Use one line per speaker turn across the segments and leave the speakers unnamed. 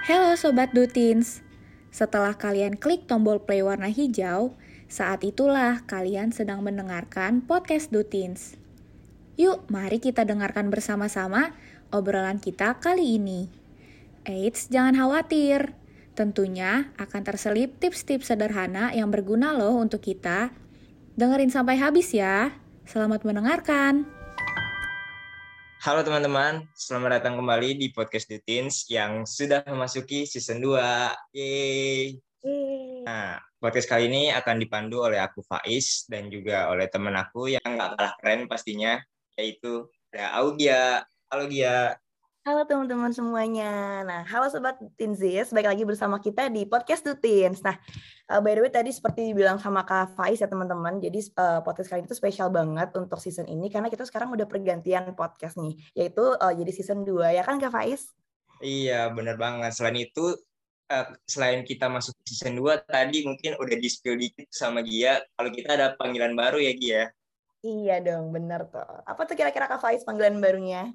Halo Sobat Dutins, setelah kalian klik tombol play warna hijau, saat itulah kalian sedang mendengarkan podcast Dutins. Yuk, mari kita dengarkan bersama-sama obrolan kita kali ini. Eits, jangan khawatir. Tentunya akan terselip tips-tips sederhana yang berguna loh untuk kita. Dengerin sampai habis ya. Selamat mendengarkan.
Halo teman-teman, selamat datang kembali di podcast Dutins yang sudah memasuki season 2. Yeay. Nah, podcast kali ini akan dipandu oleh aku Faiz dan juga oleh teman aku yang nggak kalah keren pastinya, yaitu ada Augia. Halo Gia.
Halo teman-teman semuanya. Nah, halo Sobat Tinzis, baik lagi bersama kita di Podcast Dutins. Nah, uh, by the way tadi seperti dibilang sama Kak Faiz ya teman-teman, jadi uh, podcast kali ini tuh spesial banget untuk season ini karena kita sekarang udah pergantian podcast nih, yaitu uh, jadi season 2, ya kan Kak Faiz?
Iya, bener banget. Selain itu, uh, selain kita masuk season 2, tadi mungkin udah di-spill dikit sama Gia, kalau kita ada panggilan baru ya Gia?
Iya dong, bener tuh. Apa tuh kira-kira Kak Faiz panggilan barunya?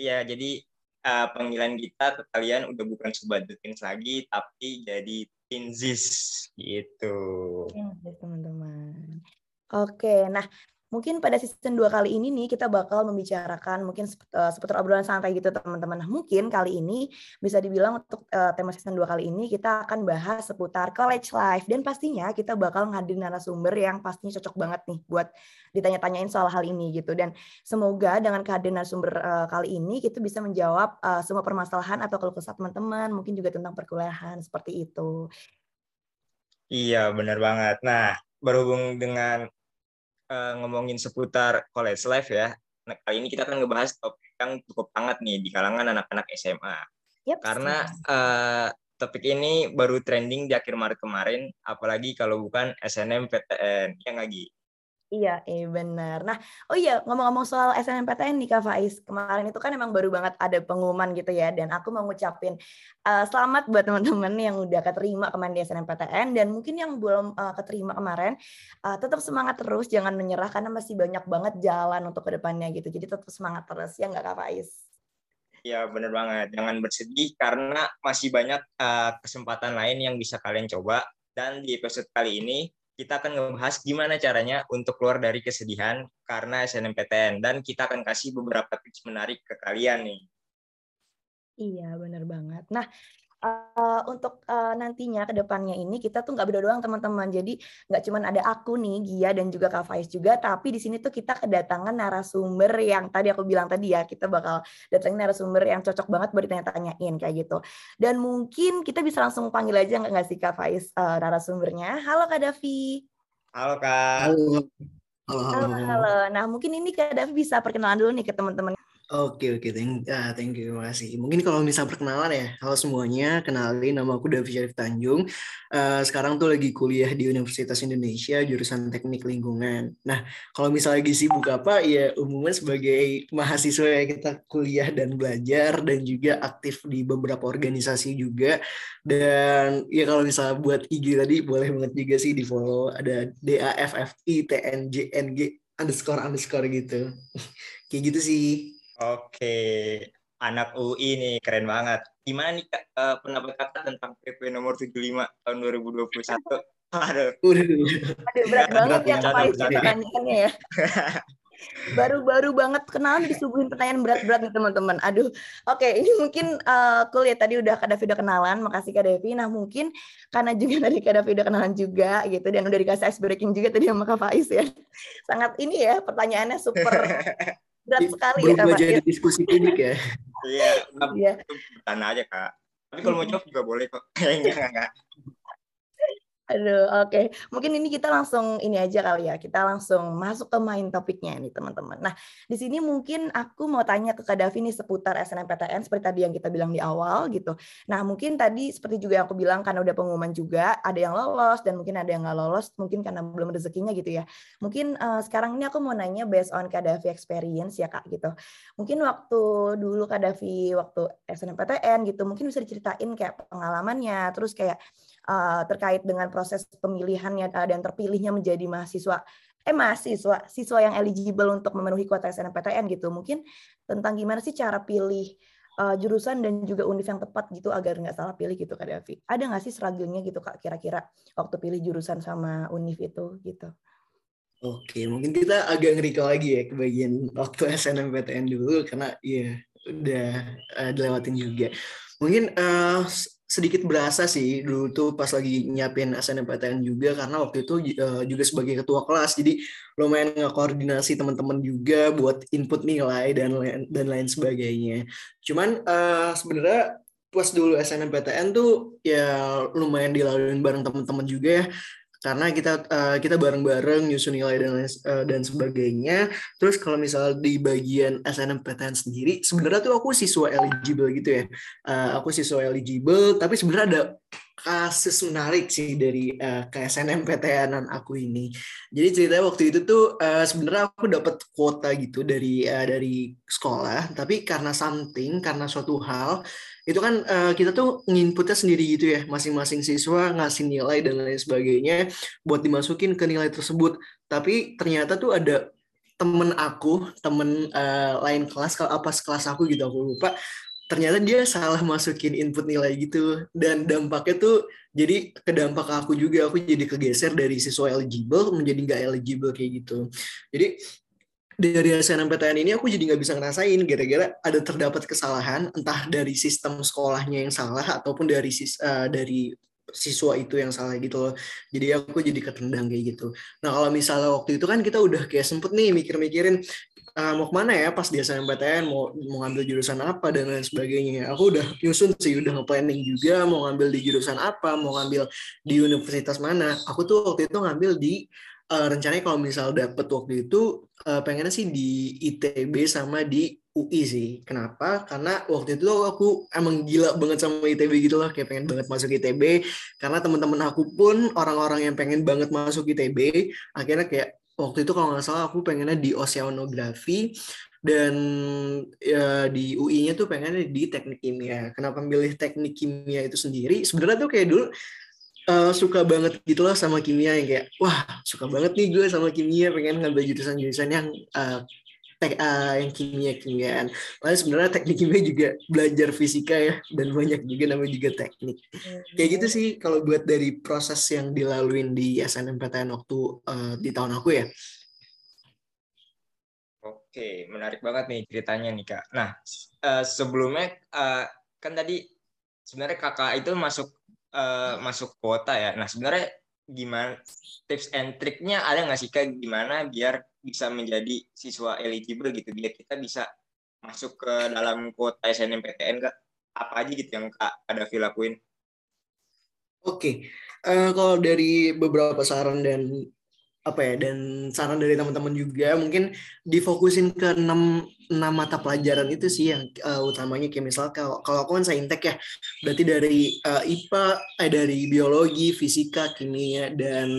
Iya, jadi uh, panggilan kita ke kalian udah bukan sobat lagi, tapi jadi Tinzis gitu.
Tinzis teman-teman. Oke, nah mungkin pada season 2 kali ini nih kita bakal membicarakan mungkin uh, seputar obrolan santai gitu teman-teman. Nah, mungkin kali ini bisa dibilang untuk uh, tema season 2 kali ini kita akan bahas seputar college life dan pastinya kita bakal ngadirin narasumber yang pastinya cocok banget nih buat ditanya-tanyain soal hal ini gitu dan semoga dengan kehadiran narasumber uh, kali ini kita bisa menjawab uh, semua permasalahan atau keluh kesah teman-teman mungkin juga tentang perkuliahan seperti itu.
Iya, benar banget. Nah, berhubung dengan uh, ngomongin seputar college life ya. Nah, kali ini kita akan ngebahas topik yang cukup hangat nih di kalangan anak-anak SMA. Yep, Karena uh, topik ini baru trending di akhir Maret kemarin, apalagi kalau bukan SNMPTN. Ya nggak, Gi?
Iya, eh benar. Nah, oh iya ngomong-ngomong soal SNMPTN nih Kak Faiz, kemarin itu kan emang baru banget ada pengumuman gitu ya, dan aku mau ngucapin uh, selamat buat teman-teman yang udah keterima kemarin di SNMPTN, dan mungkin yang belum uh, keterima kemarin, uh, tetap semangat terus, jangan menyerah karena masih banyak banget jalan untuk ke depannya gitu, jadi tetap semangat terus, ya nggak Kak Faiz?
Ya benar banget, jangan bersedih karena masih banyak uh, kesempatan lain yang bisa kalian coba, dan di episode kali ini kita akan ngebahas gimana caranya untuk keluar dari kesedihan karena SNMPTN dan kita akan kasih beberapa tips menarik ke kalian nih.
Iya, benar banget. Nah, uh, untuk uh, nantinya ke depannya ini kita tuh nggak berdua doang teman-teman. Jadi nggak cuma ada aku nih, Gia dan juga Kak Faiz juga, tapi di sini tuh kita kedatangan narasumber yang tadi aku bilang tadi ya, kita bakal datangin narasumber yang cocok banget buat ditanya-tanyain kayak gitu. Dan mungkin kita bisa langsung panggil aja nggak sih Kak Faiz uh, narasumbernya. Halo Kak Davi.
Halo Kak.
Halo.
Halo, halo. halo. Nah, mungkin ini Kak Davi bisa perkenalan dulu nih ke teman-teman
Oke oke thank, uh, thank you terima kasih. Mungkin kalau misal perkenalan ya, halo semuanya, kenalin nama aku Davi Syarif Tanjung. Uh, sekarang tuh lagi kuliah di Universitas Indonesia jurusan Teknik Lingkungan. Nah kalau misal lagi sibuk apa ya umumnya sebagai mahasiswa ya kita kuliah dan belajar dan juga aktif di beberapa organisasi juga. Dan ya kalau misal buat IG tadi boleh banget juga sih di follow ada DAFFI TNJNG underscore underscore gitu. Kayak gitu sih.
Oke, anak UI nih keren banget. Gimana nih Kak, uh, pendapat Kakak tentang PP nomor 75 tahun 2021?
Aduh. Aduh, berat banget ya Pak pertanyaannya ya. Baru-baru banget kenalan disuguhin pertanyaan berat-berat nih teman-teman. Aduh, oke okay, ini mungkin uh, cool ya tadi udah Kak Davi udah kenalan, makasih Kak Davi. Nah mungkin karena juga tadi Kak Davi udah kenalan juga gitu dan udah dikasih ice breaking juga tadi sama Kak Faiz ya. Sangat ini ya pertanyaannya super berat sekali
ya Kak jadi diskusi publik ya.
Iya, iya. Tanya aja Kak. Tapi kalau mau jawab juga boleh kok. enggak, enggak.
Aduh, oke. Okay. Mungkin ini kita langsung ini aja kali ya. Kita langsung masuk ke main topiknya nih, teman-teman. Nah, di sini mungkin aku mau tanya ke Kak Davi nih seputar SNMPTN seperti tadi yang kita bilang di awal gitu. Nah, mungkin tadi seperti juga yang aku bilang karena udah pengumuman juga, ada yang lolos dan mungkin ada yang nggak lolos, mungkin karena belum rezekinya gitu ya. Mungkin uh, sekarang ini aku mau nanya based on Kak Davi experience ya, Kak gitu. Mungkin waktu dulu Kak Davi waktu SNMPTN gitu, mungkin bisa diceritain kayak pengalamannya, terus kayak uh, terkait dengan proses pemilihannya uh, dan terpilihnya menjadi mahasiswa eh mahasiswa siswa yang eligible untuk memenuhi kuota SNMPTN gitu mungkin tentang gimana sih cara pilih uh, jurusan dan juga univ yang tepat gitu agar nggak salah pilih gitu Kak Davi. Ada nggak sih struggle-nya gitu Kak kira-kira waktu pilih jurusan sama univ itu gitu?
Oke, mungkin kita agak ngeri lagi ya ke bagian waktu SNMPTN dulu karena ya udah uh, dilewatin juga. Mungkin uh, sedikit berasa sih dulu tuh pas lagi nyiapin SNMPTN juga karena waktu itu uh, juga sebagai ketua kelas jadi lumayan ngekoordinasi teman-teman juga buat input nilai dan dan lain sebagainya. Cuman uh, sebenarnya pas dulu SNMPTN tuh ya lumayan dilaluin bareng teman-teman juga ya karena kita uh, kita bareng-bareng nyusun nilai dan uh, dan sebagainya. Terus kalau misal di bagian SNMPTN sendiri, sebenarnya tuh aku siswa eligible gitu ya. Uh, aku siswa eligible, tapi sebenarnya ada kasus menarik sih dari uh, ke SNMPTN aku ini. Jadi ceritanya waktu itu tuh uh, sebenarnya aku dapat kuota gitu dari uh, dari sekolah, tapi karena something, karena suatu hal itu kan uh, kita tuh nginputnya sendiri gitu ya masing-masing siswa ngasih nilai dan lain sebagainya buat dimasukin ke nilai tersebut. Tapi ternyata tuh ada temen aku temen uh, lain kelas kalau apa sekelas aku gitu aku lupa. Ternyata dia salah masukin input nilai gitu. Dan dampaknya tuh jadi ke dampak aku juga aku jadi kegeser dari siswa eligible menjadi nggak eligible kayak gitu. Jadi dari SNMPTN ini aku jadi nggak bisa ngerasain gara-gara ada terdapat kesalahan entah dari sistem sekolahnya yang salah ataupun dari sis, uh, dari siswa itu yang salah gitu loh. Jadi aku jadi ketendang kayak gitu. Nah kalau misalnya waktu itu kan kita udah kayak sempet nih mikir-mikirin uh, mau ke mana ya pas di SNMPTN mau mau ngambil jurusan apa dan lain sebagainya. Aku udah nyusun sih udah nge-planning juga mau ngambil di jurusan apa, mau ngambil di universitas mana. Aku tuh waktu itu ngambil di uh, rencananya kalau misal dapet waktu itu uh, pengennya sih di ITB sama di UI sih. Kenapa? Karena waktu itu aku emang gila banget sama ITB gitu loh, kayak pengen banget masuk ITB. Karena teman-teman aku pun orang-orang yang pengen banget masuk ITB, akhirnya kayak waktu itu kalau nggak salah aku pengennya di oceanografi dan ya, di UI-nya tuh pengennya di teknik kimia. Kenapa milih teknik kimia itu sendiri? Sebenarnya tuh kayak dulu uh, suka banget gitu loh sama kimia yang kayak wah suka banget nih gue sama kimia pengen ngambil jurusan-jurusan yang uh, tek, uh, yang kimia kimiaan. Padahal sebenarnya teknik kimia juga belajar fisika ya dan banyak juga namanya juga teknik. Kayak gitu sih kalau buat dari proses yang dilaluin di SNMPTN waktu uh, di tahun aku ya.
Oke, menarik banget nih ceritanya nih kak. Nah uh, sebelumnya uh, kan tadi sebenarnya kakak itu masuk uh, masuk kuota ya. Nah sebenarnya gimana tips and triknya ada nggak sih kak gimana biar bisa menjadi siswa eligible gitu biar kita bisa masuk ke dalam kuota SNMPTN kak apa aja gitu yang kak ada lakuin?
Oke, okay. uh, eh, kalau dari beberapa saran dan apa ya dan saran dari teman-teman juga mungkin difokusin ke enam enam mata pelajaran itu sih yang uh, utamanya. Kayak misal kalau kalau aku kan saintek ya berarti dari uh, eh, IPA eh dari biologi fisika kimia dan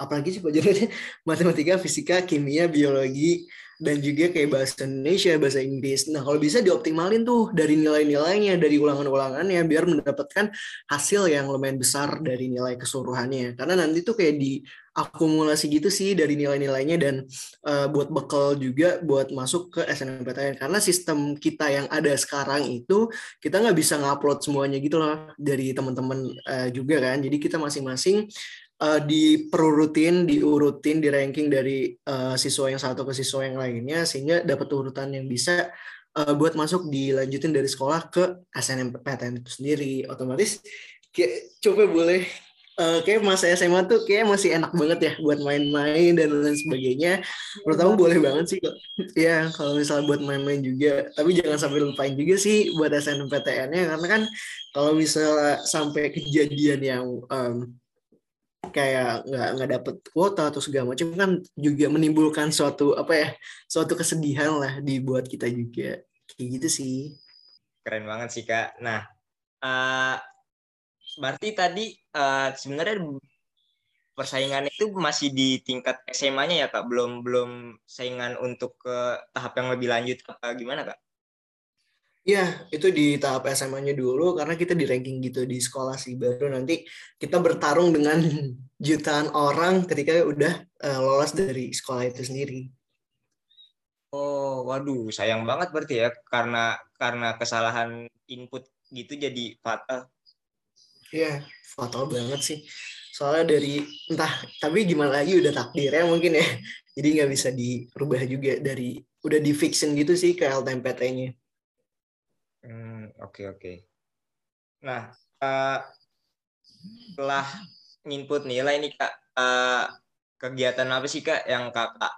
apalagi sih pelajarannya matematika fisika kimia biologi dan juga kayak bahasa Indonesia, bahasa Inggris. Nah, kalau bisa dioptimalin tuh dari nilai-nilainya, dari ulangan-ulangannya, biar mendapatkan hasil yang lumayan besar dari nilai keseluruhannya. Karena nanti tuh kayak diakumulasi gitu sih dari nilai-nilainya dan uh, buat bekal juga buat masuk ke SNMPTN. Karena sistem kita yang ada sekarang itu kita nggak bisa ngupload semuanya gitu loh dari teman-teman uh, juga kan. Jadi kita masing-masing uh, diperurutin, diurutin, di ranking dari uh, siswa yang satu ke siswa yang lainnya sehingga dapat urutan yang bisa uh, buat masuk dilanjutin dari sekolah ke SNMPTN itu sendiri. Otomatis kayak coba boleh uh, kayak masa SMA tuh kayak masih enak banget ya buat main-main dan lain sebagainya. Menurut aku boleh banget sih kok. Ya, kalau misalnya buat main-main juga, tapi jangan sampai lupain juga sih buat SNMPTN-nya karena kan kalau misalnya sampai kejadian yang um, kayak nggak nggak dapet kuota atau segala macam kan juga menimbulkan suatu apa ya suatu kesedihan lah dibuat kita juga. Kayak gitu sih.
Keren banget sih kak. Nah uh, berarti tadi uh, sebenarnya persaingan itu masih di tingkat SMA-nya ya kak? Belum belum saingan untuk ke tahap yang lebih lanjut apa gimana kak
Ya, itu di tahap SMA-nya dulu karena kita di ranking gitu di sekolah sih baru nanti kita bertarung dengan jutaan orang ketika udah uh, lolos dari sekolah itu sendiri.
Oh, waduh, sayang banget berarti ya karena karena kesalahan input gitu jadi fatal.
Iya, fatal banget sih. Soalnya dari entah tapi gimana lagi udah takdirnya mungkin ya. Jadi nggak bisa dirubah juga dari udah di fixin gitu sih ke LTMPT-nya.
Hmm, oke oke. Nah, uh, setelah input nilai nih kak, uh, kegiatan apa sih kak yang kakak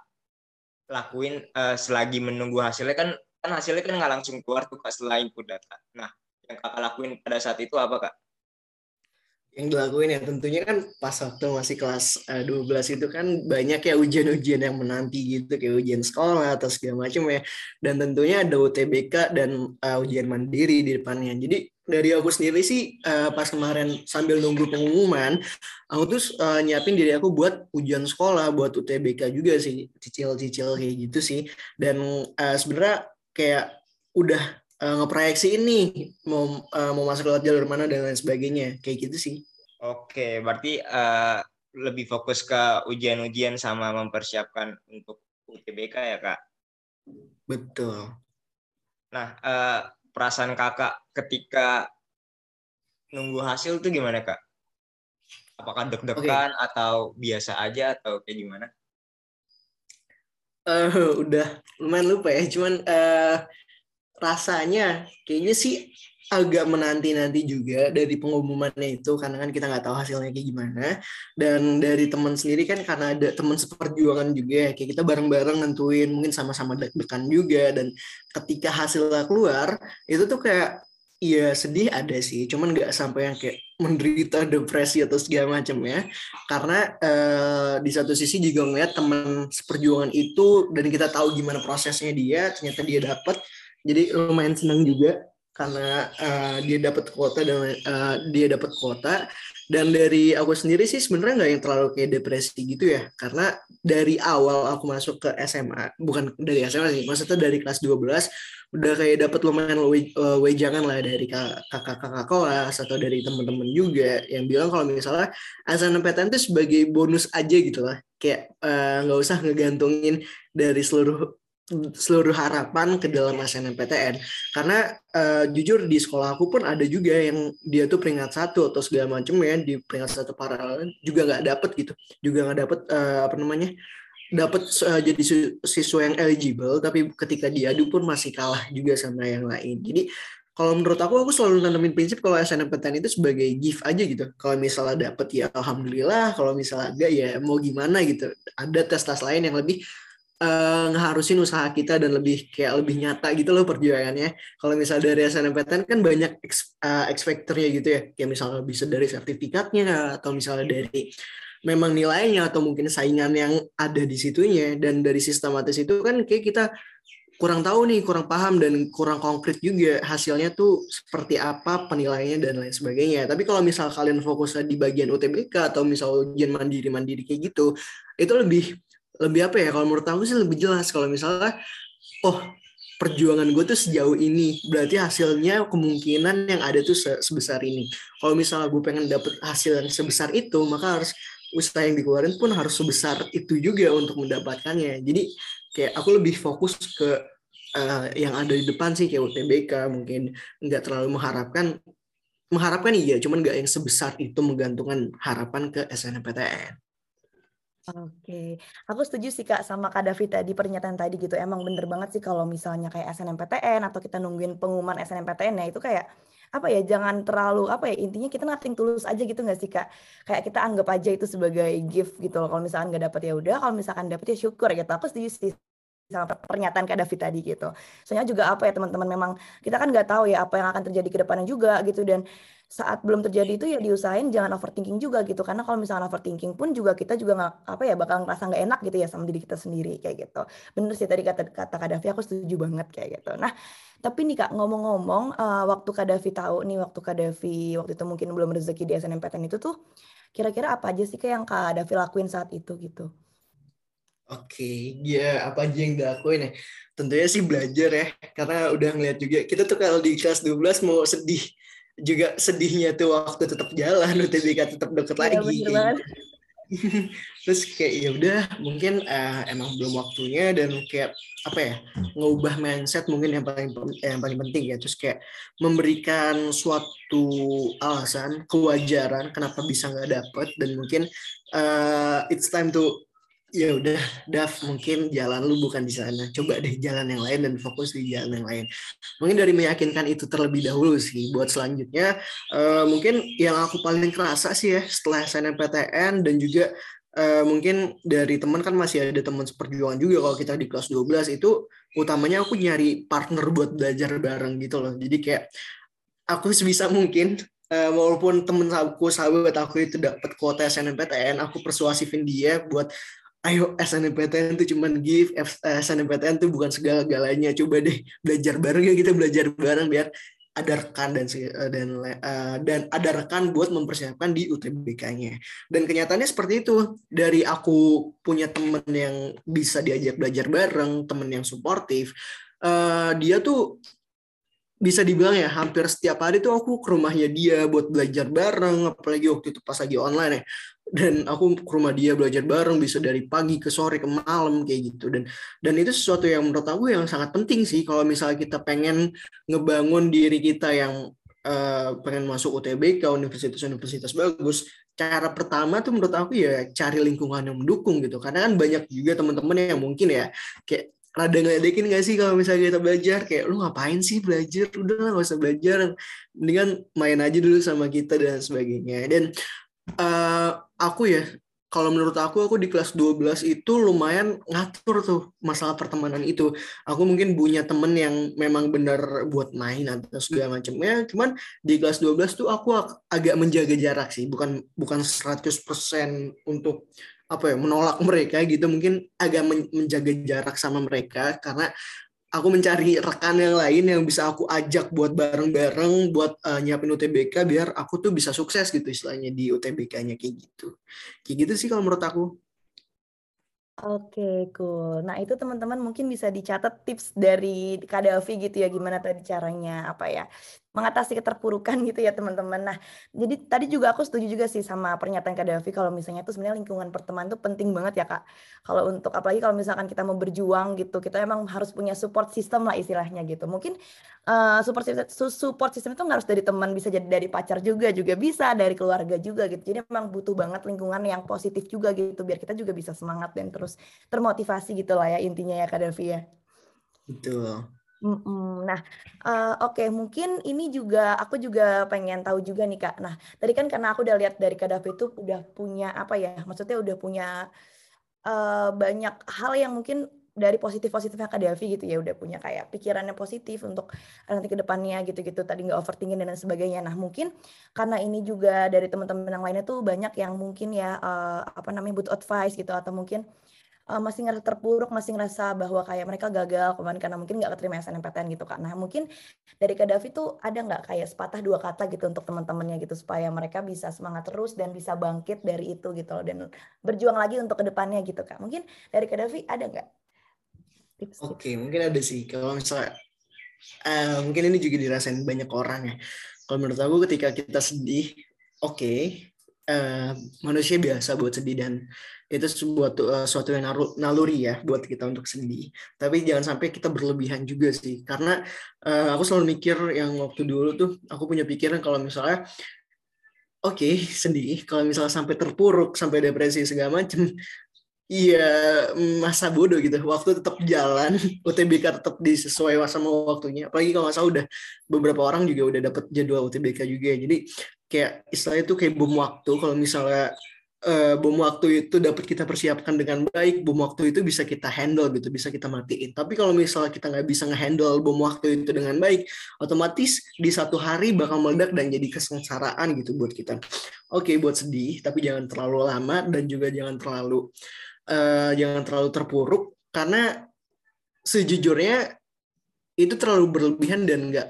lakuin uh, selagi menunggu hasilnya kan kan hasilnya kan nggak langsung keluar tuh kak setelah input data. Nah, yang kakak lakuin pada saat itu apa kak?
Yang dilakuin ya tentunya kan pas waktu masih kelas uh, 12 itu kan banyak ya ujian-ujian yang menanti gitu kayak ujian sekolah atau segala macam ya. Dan tentunya ada UTBK dan uh, ujian mandiri di depannya. Jadi dari aku sendiri sih uh, pas kemarin sambil nunggu pengumuman, aku tuh uh, nyiapin diri aku buat ujian sekolah, buat UTBK juga sih, cicil-cicil kayak gitu sih. Dan uh, sebenarnya kayak udah uh, ngeproyeksi ini mau uh, mau masuk lewat jalur mana dan lain sebagainya, kayak gitu sih.
Oke, berarti uh, lebih fokus ke ujian-ujian sama mempersiapkan untuk UTBK ya kak?
Betul.
Nah, uh, perasaan kakak ketika nunggu hasil tuh gimana kak? Apakah deg-degan okay. atau biasa aja atau kayak gimana?
Uh, udah lumayan lupa ya, cuman uh, rasanya kayaknya sih agak menanti-nanti juga dari pengumumannya itu karena kan kita nggak tahu hasilnya kayak gimana. Dan dari teman sendiri kan karena ada teman seperjuangan juga ya kayak kita bareng-bareng nentuin mungkin sama-sama deg-degan juga. Dan ketika hasilnya keluar itu tuh kayak Iya sedih ada sih, cuman nggak sampai yang kayak menderita depresi atau segala macam ya. Karena uh, di satu sisi juga ngeliat teman seperjuangan itu dan kita tahu gimana prosesnya dia, ternyata dia dapat, jadi lumayan senang juga karena uh, dia dapat kuota dan uh, dia dapat kuota. Dan dari aku sendiri sih sebenarnya nggak yang terlalu kayak depresi gitu ya. Karena dari awal aku masuk ke SMA bukan dari SMA sih maksudnya dari kelas 12 udah kayak dapat lumayan uh, wejangan lah dari kakak-kakak kelas atau dari teman-teman juga yang bilang kalau misalnya SNMPTN itu sebagai bonus aja gitu lah. Kayak nggak uh, usah ngegantungin dari seluruh seluruh harapan ke dalam SNMPTN karena uh, jujur di sekolah aku pun ada juga yang dia tuh peringkat satu atau segala macam ya di peringkat satu paralel juga nggak dapet gitu. Juga nggak dapet uh, apa namanya dapat uh, jadi siswa yang eligible tapi ketika diadu pun masih kalah juga sama yang lain. Jadi kalau menurut aku aku selalu nanamin prinsip kalau SNMPTN itu sebagai gift aja gitu. Kalau misalnya dapet ya alhamdulillah kalau misalnya enggak ya mau gimana gitu. Ada tes-tes lain yang lebih uh, ngeharusin usaha kita dan lebih kayak lebih nyata gitu loh perjuangannya. Kalau misalnya dari SNMPTN kan banyak X, uh, X factor-nya gitu ya. Kayak misalnya bisa dari sertifikatnya atau misalnya dari memang nilainya atau mungkin saingan yang ada di situnya dan dari sistematis itu kan kayak kita kurang tahu nih, kurang paham dan kurang konkret juga hasilnya tuh seperti apa penilaiannya dan lain sebagainya. Tapi kalau misal kalian fokusnya di bagian UTBK atau misal ujian mandiri-mandiri kayak gitu, itu lebih lebih apa ya kalau menurut aku sih lebih jelas. Kalau misalnya oh perjuangan gue tuh sejauh ini berarti hasilnya kemungkinan yang ada tuh sebesar ini. Kalau misalnya gue pengen dapet hasil yang sebesar itu maka harus usaha yang dikeluarin pun harus sebesar itu juga untuk mendapatkannya. Jadi kayak aku lebih fokus ke uh, yang ada di depan sih kayak UTBK mungkin nggak terlalu mengharapkan mengharapkan iya cuman nggak yang sebesar itu menggantungkan harapan ke SNMPTN
Oke, aku setuju sih Kak sama Kak Davi tadi pernyataan tadi gitu. Emang bener banget sih kalau misalnya kayak SNMPTN atau kita nungguin pengumuman SNMPTN ya itu kayak apa ya jangan terlalu apa ya intinya kita nating tulus aja gitu nggak sih kak? Kayak kita anggap aja itu sebagai gift gitu loh. Kalau misalkan nggak dapet ya udah. Kalau misalkan dapet ya syukur gitu. Aku setuju sih sama pernyataan Kak David tadi gitu. Soalnya juga apa ya teman-teman memang kita kan nggak tahu ya apa yang akan terjadi ke depannya juga gitu. Dan saat belum terjadi itu ya diusahain jangan overthinking juga gitu. Karena kalau misalnya overthinking pun juga kita juga nggak apa ya bakal ngerasa nggak enak gitu ya sama diri kita sendiri kayak gitu. Bener sih tadi kata kata Davi aku setuju banget kayak gitu. Nah tapi nih Kak ngomong-ngomong uh, waktu Kak Davi tahu nih waktu Kak Davi waktu itu mungkin belum rezeki di SNMPTN itu tuh kira-kira apa aja sih kayak yang Kak Davi lakuin saat itu gitu
Oke, ya apa aja yang dilakuin ya? Tentunya sih belajar ya, karena udah ngeliat juga. Kita tuh kalau di kelas 12 mau sedih, juga sedihnya tuh waktu tetap jalan UTBK tetap deket ya, lagi terus kayak ya udah mungkin uh, emang belum waktunya dan kayak apa ya ngubah mindset mungkin yang paling yang paling penting ya terus kayak memberikan suatu alasan kewajaran kenapa bisa nggak dapet dan mungkin uh, it's time to ya udah Daf mungkin jalan lu bukan di sana. Coba deh jalan yang lain dan fokus di jalan yang lain. Mungkin dari meyakinkan itu terlebih dahulu sih. Buat selanjutnya uh, mungkin yang aku paling kerasa sih ya setelah SNMPTN dan juga uh, mungkin dari teman kan masih ada teman seperjuangan juga kalau kita di kelas 12 itu utamanya aku nyari partner buat belajar bareng gitu loh. Jadi kayak aku sebisa mungkin Uh, walaupun temen aku sahabat aku itu dapat kuota SNMPTN, aku persuasifin dia buat ayo SNMPTN itu cuman give SNMPTN itu bukan segala-galanya coba deh belajar bareng ya kita belajar bareng biar ada rekan dan eh, dan uh, dan ada rekan buat mempersiapkan di UTBK-nya. Dan kenyataannya seperti itu. Dari aku punya temen yang bisa diajak belajar bareng, temen yang suportif, dia tuh bisa dibilang ya hampir setiap hari tuh aku ke rumahnya dia buat belajar bareng, apalagi waktu itu pas lagi online ya. Dan aku ke rumah dia belajar bareng bisa dari pagi ke sore ke malam kayak gitu. Dan dan itu sesuatu yang menurut aku yang sangat penting sih kalau misalnya kita pengen ngebangun diri kita yang uh, pengen masuk UTBK universitas-universitas bagus cara pertama tuh menurut aku ya cari lingkungan yang mendukung gitu. Karena kan banyak juga teman-teman yang mungkin ya kayak rada ngeledekin gak sih kalau misalnya kita belajar? Kayak lu ngapain sih belajar? Udah lah gak usah belajar. Mendingan main aja dulu sama kita dan sebagainya. Dan uh, aku ya kalau menurut aku aku di kelas 12 itu lumayan ngatur tuh masalah pertemanan itu. Aku mungkin punya temen yang memang benar buat main atau segala macamnya. Cuman di kelas 12 tuh aku agak menjaga jarak sih, bukan bukan 100% untuk apa ya menolak mereka gitu mungkin agak menjaga jarak sama mereka karena aku mencari rekan yang lain yang bisa aku ajak buat bareng-bareng buat uh, nyiapin UTBK biar aku tuh bisa sukses gitu istilahnya di UTBK-nya kayak gitu. Kayak gitu sih kalau menurut aku.
Oke, cool. Nah, itu teman-teman mungkin bisa dicatat tips dari Kak Davi gitu ya, gimana tadi caranya apa ya, mengatasi keterpurukan gitu ya teman-teman. Nah, jadi tadi juga aku setuju juga sih sama pernyataan Kak Davi kalau misalnya itu sebenarnya lingkungan pertemanan itu penting banget ya Kak. Kalau untuk apalagi kalau misalkan kita mau berjuang gitu, kita emang harus punya support system lah istilahnya gitu. Mungkin uh, support system, support system itu nggak harus dari teman, bisa jadi dari pacar juga, juga bisa dari keluarga juga gitu. Jadi emang butuh banget lingkungan yang positif juga gitu, biar kita juga bisa semangat dan terus termotivasi gitu lah ya intinya ya Kak Davi ya.
Betul.
Mhm. Nah, uh, oke mungkin ini juga aku juga pengen tahu juga nih Kak. Nah, tadi kan karena aku udah lihat dari Kak Davi itu udah punya apa ya, maksudnya udah punya uh, banyak hal yang mungkin dari positif-positifnya Kak Davi gitu ya, udah punya kayak pikirannya positif untuk nanti ke depannya gitu-gitu, tadi nggak overthinking dan lain sebagainya. Nah, mungkin karena ini juga dari teman-teman yang lainnya tuh banyak yang mungkin ya, uh, apa namanya, butuh advice gitu atau mungkin uh, masih ngerasa terpuruk, masih ngerasa bahwa kayak mereka gagal kemarin karena mungkin nggak keterima SNMPTN gitu kan. Nah mungkin dari Kak Davi tuh ada nggak kayak sepatah dua kata gitu untuk teman-temannya gitu supaya mereka bisa semangat terus dan bisa bangkit dari itu gitu loh dan berjuang lagi untuk ke depannya gitu Kak. Mungkin dari Kak Davi ada nggak?
Oke, okay, mungkin ada sih. Kalau misalnya uh, mungkin ini juga dirasain banyak orang ya. Kalau menurut aku ketika kita sedih, oke, uh, manusia biasa buat sedih dan itu sebuah uh, suatu yang naluri ya buat kita untuk sedih. Tapi jangan sampai kita berlebihan juga sih, karena uh, aku selalu mikir yang waktu dulu tuh aku punya pikiran kalau misalnya oke okay, sedih, kalau misalnya sampai terpuruk, sampai depresi segala macem, Iya, masa bodoh gitu. Waktu tetap jalan, UTBK tetap disesuai sama waktunya. Apalagi kalau nggak salah udah beberapa orang juga udah dapat jadwal UTBK juga. Jadi kayak istilahnya tuh kayak bom waktu. Kalau misalnya uh, bom waktu itu dapat kita persiapkan dengan baik, bom waktu itu bisa kita handle gitu, bisa kita matiin. Tapi kalau misalnya kita nggak bisa ngehandle bom waktu itu dengan baik, otomatis di satu hari bakal meledak dan jadi kesengsaraan gitu buat kita. Oke, buat sedih, tapi jangan terlalu lama dan juga jangan terlalu uh, jangan terlalu terpuruk karena sejujurnya itu terlalu berlebihan dan nggak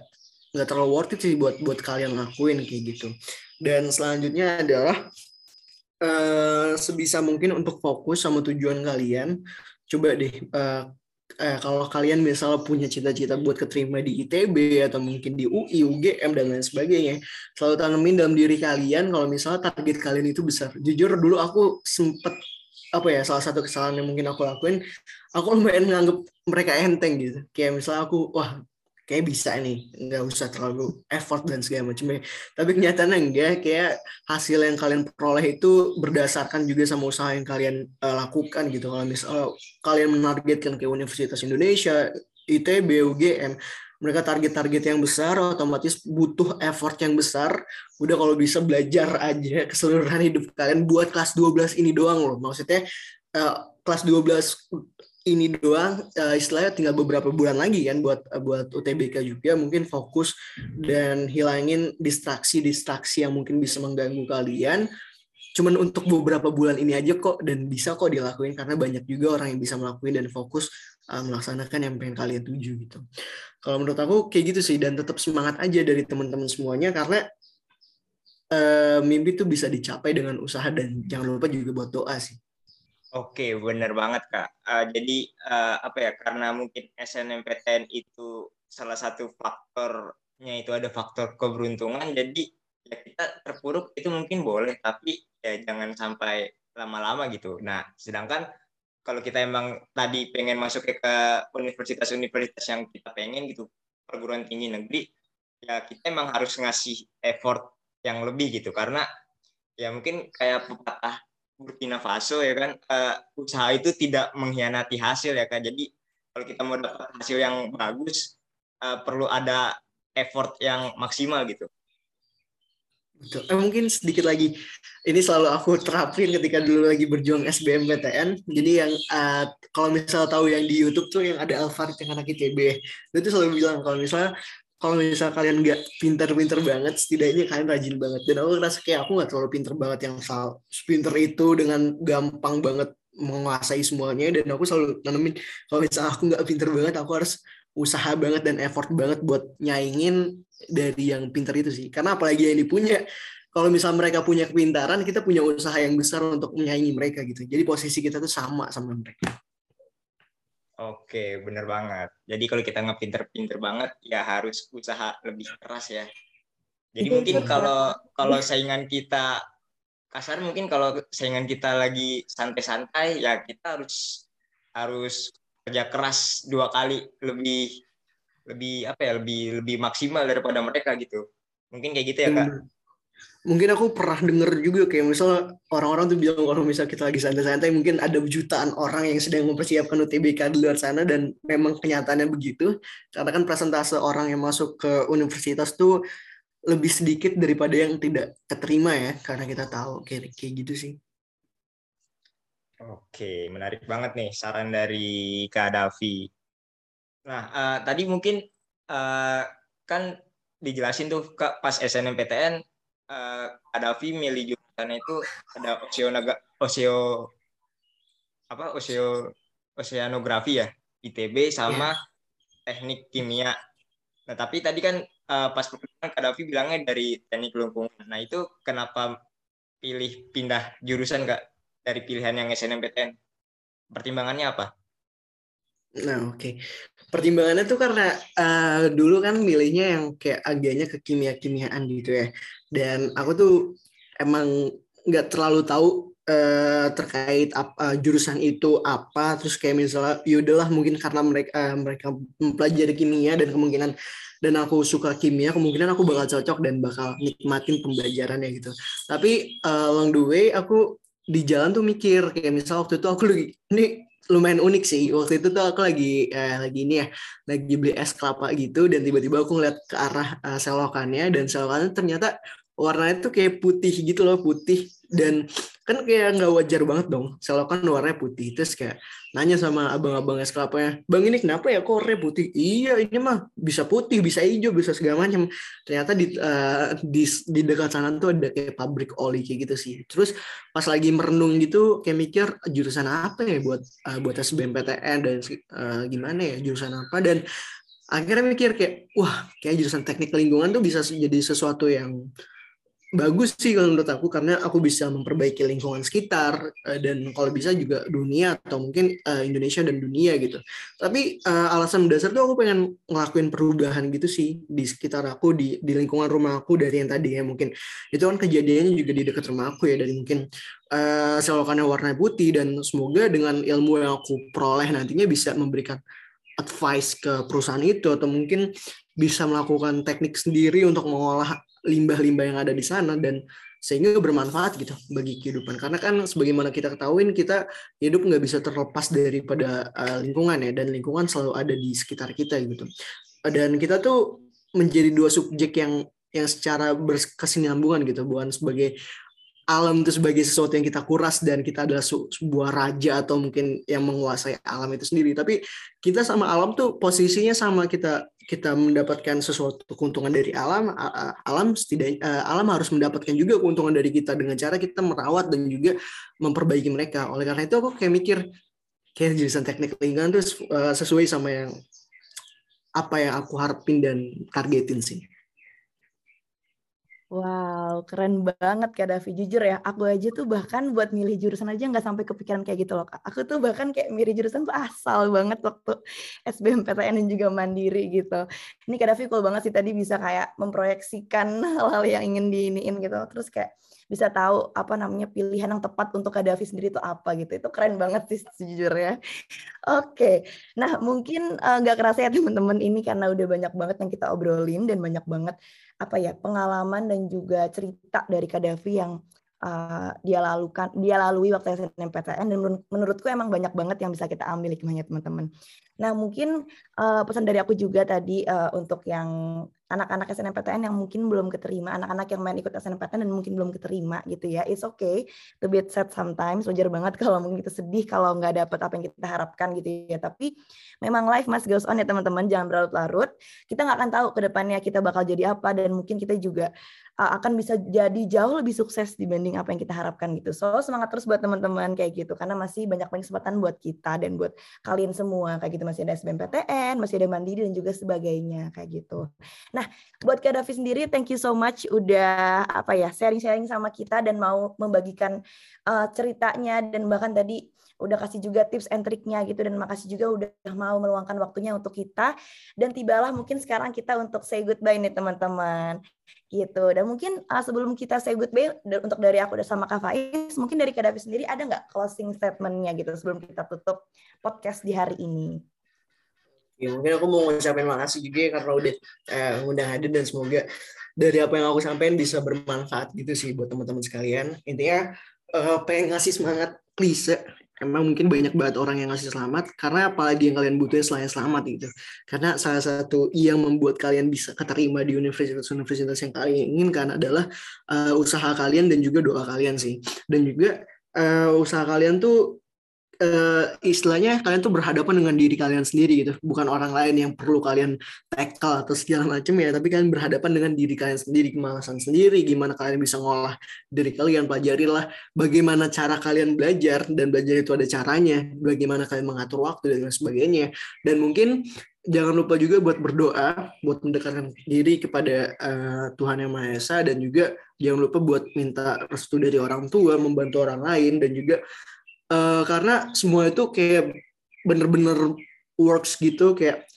nggak terlalu worth it sih buat buat kalian lakuin kayak gitu. Dan selanjutnya adalah uh, sebisa mungkin untuk fokus sama tujuan kalian coba deh uh, eh, kalau kalian misalnya punya cita-cita buat keterima di ITB atau mungkin di UI, UGM dan lain sebagainya, selalu tanemin dalam diri kalian kalau misalnya target kalian itu besar. Jujur dulu aku sempet apa ya salah satu kesalahan yang mungkin aku lakuin, aku lumayan nganggep mereka enteng gitu. Kayak misalnya aku wah kayak bisa nih nggak usah terlalu effort dan segala macam ya tapi kenyataannya enggak kayak hasil yang kalian peroleh itu berdasarkan juga sama usaha yang kalian uh, lakukan gitu kalau misalnya kalian menargetkan ke Universitas Indonesia ITB UGM mereka target-target yang besar otomatis butuh effort yang besar. Udah kalau bisa belajar aja keseluruhan hidup kalian buat kelas 12 ini doang loh. Maksudnya uh, kelas 12 ini doang uh, istilahnya tinggal beberapa bulan lagi kan buat uh, buat UTBK juga mungkin fokus dan hilangin distraksi-distraksi yang mungkin bisa mengganggu kalian. Cuman untuk beberapa bulan ini aja kok dan bisa kok dilakuin karena banyak juga orang yang bisa melakukan dan fokus uh, melaksanakan yang pengen kalian tuju gitu. Kalau menurut aku kayak gitu sih dan tetap semangat aja dari teman-teman semuanya karena uh, mimpi tuh bisa dicapai dengan usaha dan jangan lupa juga buat doa sih.
Oke, benar banget Kak. Uh, jadi uh, apa ya? Karena mungkin SNMPTN itu salah satu faktornya itu ada faktor keberuntungan. Jadi ya kita terpuruk itu mungkin boleh, tapi ya jangan sampai lama-lama gitu. Nah, sedangkan kalau kita emang tadi pengen masuk ke universitas-universitas yang kita pengen gitu, perguruan tinggi negeri, ya kita emang harus ngasih effort yang lebih gitu. Karena ya mungkin kayak pepatah Burkina Faso ya kan uh, usaha itu tidak mengkhianati hasil ya kan jadi kalau kita mau dapat hasil yang bagus uh, perlu ada effort yang maksimal gitu
Betul. Eh, mungkin sedikit lagi ini selalu aku terapin ketika dulu lagi berjuang SBMPTN jadi yang uh, kalau misal tahu yang di YouTube tuh yang ada Alfarid yang anak ITB itu selalu bilang kalau misalnya kalau misal kalian nggak pinter-pinter banget, setidaknya kalian rajin banget. Dan aku ngerasa kayak aku nggak terlalu pinter banget yang sal pinter itu dengan gampang banget menguasai semuanya. Dan aku selalu nanemin kalau misal aku nggak pinter banget, aku harus usaha banget dan effort banget buat nyaingin dari yang pinter itu sih. Karena apalagi yang dipunya, kalau misal mereka punya kepintaran, kita punya usaha yang besar untuk menyaingi mereka gitu. Jadi posisi kita tuh sama sama mereka.
Oke, bener banget. Jadi kalau kita nggak pinter-pinter banget, ya harus usaha lebih keras ya. Jadi iya, mungkin kalau kalau saingan kita kasar, mungkin kalau saingan kita lagi santai-santai, ya kita harus harus kerja keras dua kali lebih lebih apa ya lebih lebih maksimal daripada mereka gitu. Mungkin kayak gitu ya kak
mungkin aku pernah denger juga kayak misalnya orang-orang tuh bilang kalau misal kita lagi santai-santai mungkin ada jutaan orang yang sedang mempersiapkan UTBK di luar sana dan memang kenyataannya begitu karena kan presentase orang yang masuk ke universitas tuh lebih sedikit daripada yang tidak keterima ya karena kita tahu kayak kayak gitu sih.
Oke, menarik banget nih saran dari Kak Davi. Nah, uh, tadi mungkin uh, kan dijelasin tuh Kak pas SNMPTN uh, Kadafi milih jurusan itu ada oceanaga oseo apa oseo oceanografi ya ITB sama yeah. teknik kimia. Nah tapi tadi kan uh, pas perkenalan Kadafi bilangnya dari teknik lingkungan. Nah itu kenapa pilih pindah jurusan nggak dari pilihan yang SNMPTN? Pertimbangannya apa?
Nah, oke. Okay. Pertimbangannya tuh karena uh, dulu kan milihnya yang kayak agaknya ke kimia-kimiaan gitu ya. Dan aku tuh emang nggak terlalu tahu uh, terkait apa, uh, jurusan itu apa. Terus kayak misalnya, yaudahlah mungkin karena mereka uh, mereka mempelajari kimia dan kemungkinan dan aku suka kimia, kemungkinan aku bakal cocok dan bakal nikmatin pembelajarannya gitu. Tapi uh, along the way aku di jalan tuh mikir kayak misal waktu itu aku lagi ini lumayan unik sih. Waktu itu tuh aku lagi eh, lagi ini ya lagi beli es kelapa gitu dan tiba-tiba aku ngeliat ke arah uh, selokannya dan selokannya ternyata warnanya tuh kayak putih gitu loh putih. Dan kan kayak nggak wajar banget dong. Selokan warnanya putih. Terus kayak nanya sama abang-abang es kelapanya bang ini kenapa ya kok warnanya putih? Iya ini mah bisa putih bisa hijau bisa segala macam. Ternyata di, uh, di di dekat sana tuh ada kayak pabrik oli kayak gitu sih. Terus pas lagi merenung gitu kayak mikir jurusan apa ya buat uh, buat SBMPTN dan uh, gimana ya jurusan apa? Dan akhirnya mikir kayak wah kayak jurusan teknik lingkungan tuh bisa jadi sesuatu yang bagus sih kalau menurut aku karena aku bisa memperbaiki lingkungan sekitar uh, dan kalau bisa juga dunia atau mungkin uh, Indonesia dan dunia gitu. Tapi uh, alasan dasar tuh aku pengen ngelakuin perubahan gitu sih di sekitar aku di di lingkungan rumah aku dari yang tadi ya mungkin itu kan kejadiannya juga di dekat rumah aku ya dari mungkin uh, selokannya warna putih dan semoga dengan ilmu yang aku peroleh nantinya bisa memberikan advice ke perusahaan itu atau mungkin bisa melakukan teknik sendiri untuk mengolah limbah-limbah yang ada di sana dan sehingga bermanfaat gitu bagi kehidupan. Karena kan sebagaimana kita ketahuin kita hidup nggak bisa terlepas daripada uh, lingkungan ya dan lingkungan selalu ada di sekitar kita gitu. Dan kita tuh menjadi dua subjek yang yang secara berkesinambungan gitu bukan sebagai alam itu sebagai sesuatu yang kita kuras dan kita adalah sebuah raja atau mungkin yang menguasai alam itu sendiri. Tapi kita sama alam tuh posisinya sama kita kita mendapatkan sesuatu keuntungan dari alam alam setidaknya eh, alam harus mendapatkan juga keuntungan dari kita dengan cara kita merawat dan juga memperbaiki mereka. Oleh karena itu aku kayak mikir kayak jurusan teknik lingkungan tuh eh, sesuai sama yang apa yang aku harapin dan targetin sih
Wow, keren banget Kak Davi. Jujur ya, aku aja tuh bahkan buat milih jurusan aja nggak sampai kepikiran kayak gitu loh. Aku tuh bahkan kayak milih jurusan tuh asal banget waktu SBMPTN dan juga mandiri gitu. Ini Kak Davi cool banget sih tadi bisa kayak memproyeksikan hal-hal yang ingin diiniin gitu. Terus kayak bisa tahu apa namanya pilihan yang tepat untuk Kak Davi sendiri itu apa gitu. Itu keren banget sih sejujurnya. Oke, nah mungkin eh, nggak uh, kerasa ya teman-teman ini karena udah banyak banget yang kita obrolin dan banyak banget apa ya pengalaman dan juga cerita dari Kadafi yang uh, dia lalukan dia lalui waktu SNMPTN dan menurutku emang banyak banget yang bisa kita ambil hikmahnya teman-teman. Nah mungkin uh, pesan dari aku juga tadi uh, untuk yang anak-anak SNMPTN yang mungkin belum keterima, anak-anak yang main ikut SNMPTN dan mungkin belum keterima gitu ya. It's okay to be sad sometimes, wajar banget kalau mungkin kita sedih kalau nggak dapet apa yang kita harapkan gitu ya. Tapi memang life must goes on ya teman-teman, jangan berlarut-larut. Kita nggak akan tahu ke depannya kita bakal jadi apa dan mungkin kita juga uh, akan bisa jadi jauh lebih sukses dibanding apa yang kita harapkan gitu. So semangat terus buat teman-teman kayak gitu. Karena masih banyak banyak kesempatan buat kita dan buat kalian semua. Kayak gitu masih ada SBMPTN, masih ada Mandiri dan juga sebagainya kayak gitu. Nah, buat Kak Davi sendiri thank you so much udah apa ya sharing-sharing sama kita dan mau membagikan uh, ceritanya dan bahkan tadi udah kasih juga tips and triknya gitu. Dan makasih juga udah mau meluangkan waktunya untuk kita. Dan tibalah mungkin sekarang kita untuk say goodbye nih teman-teman gitu dan mungkin uh, sebelum kita say goodbye untuk dari aku udah sama Kak Faiz mungkin dari Kak Davi sendiri ada nggak closing statementnya gitu sebelum kita tutup podcast di hari ini
Ya, mungkin aku mau ngucapin makasih juga ya karena udah eh, undang hadir dan semoga dari apa yang aku sampaikan bisa bermanfaat gitu sih buat teman-teman sekalian. Intinya uh, pengen ngasih semangat klise emang mungkin banyak banget orang yang ngasih selamat karena apalagi yang kalian butuhin selain selamat gitu? Karena salah satu yang membuat kalian bisa keterima di universitas-universitas yang kalian inginkan adalah uh, usaha kalian dan juga doa kalian sih. Dan juga uh, usaha kalian tuh uh, istilahnya kalian tuh berhadapan dengan diri kalian sendiri gitu. Bukan orang lain yang perlu kalian tackle atau segala macam ya. Tapi kalian berhadapan dengan diri kalian sendiri. Kemalasan sendiri gimana kalian bisa ngolah diri kalian pelajarilah bagaimana cara kalian belajar. Dan belajar itu ada caranya. Bagaimana kalian mengatur waktu dan sebagainya. Dan mungkin jangan lupa juga buat berdoa, buat mendekatkan diri kepada uh, Tuhan Yang Maha Esa. Dan juga jangan lupa buat minta restu dari orang tua, membantu orang lain. Dan juga uh, karena semua itu kayak bener-bener works gitu kayak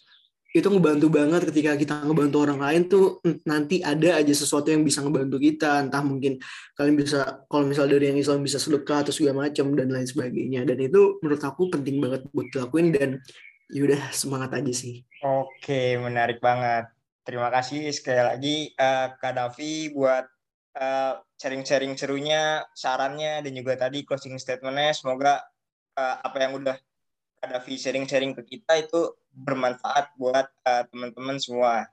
itu ngebantu banget ketika kita ngebantu orang lain tuh nanti ada aja sesuatu yang bisa ngebantu kita. Entah mungkin kalian bisa kalau misal dari yang Islam bisa sedekah atau segala macam dan lain sebagainya. Dan itu menurut aku penting banget buat dilakuin dan yaudah semangat aja sih.
Oke menarik banget. Terima kasih sekali lagi uh, Kak Davi buat uh, sharing-sharing serunya, sarannya, dan juga tadi closing statementnya. Semoga uh, apa yang udah Davi sharing-sharing ke kita itu bermanfaat buat uh, teman-teman semua.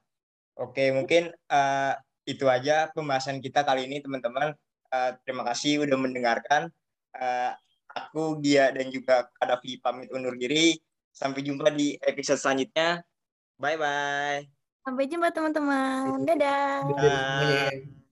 Oke, mungkin uh, itu aja pembahasan kita kali ini, teman-teman. Uh, terima kasih udah mendengarkan. Uh, aku, Gia, dan juga Davi pamit undur diri. Sampai jumpa di episode selanjutnya. Bye-bye.
Sampai jumpa, teman-teman. Dadah. Dadah.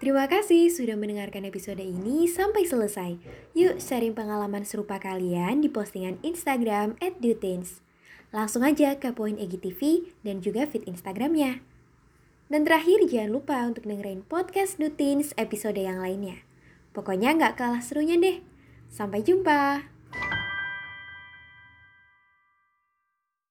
Terima kasih sudah mendengarkan episode ini sampai selesai. Yuk sharing pengalaman serupa kalian di postingan Instagram @dutins. Langsung aja ke poin EGTV dan juga feed Instagramnya. Dan terakhir jangan lupa untuk dengerin podcast Dutins episode yang lainnya. Pokoknya nggak kalah serunya deh. Sampai jumpa.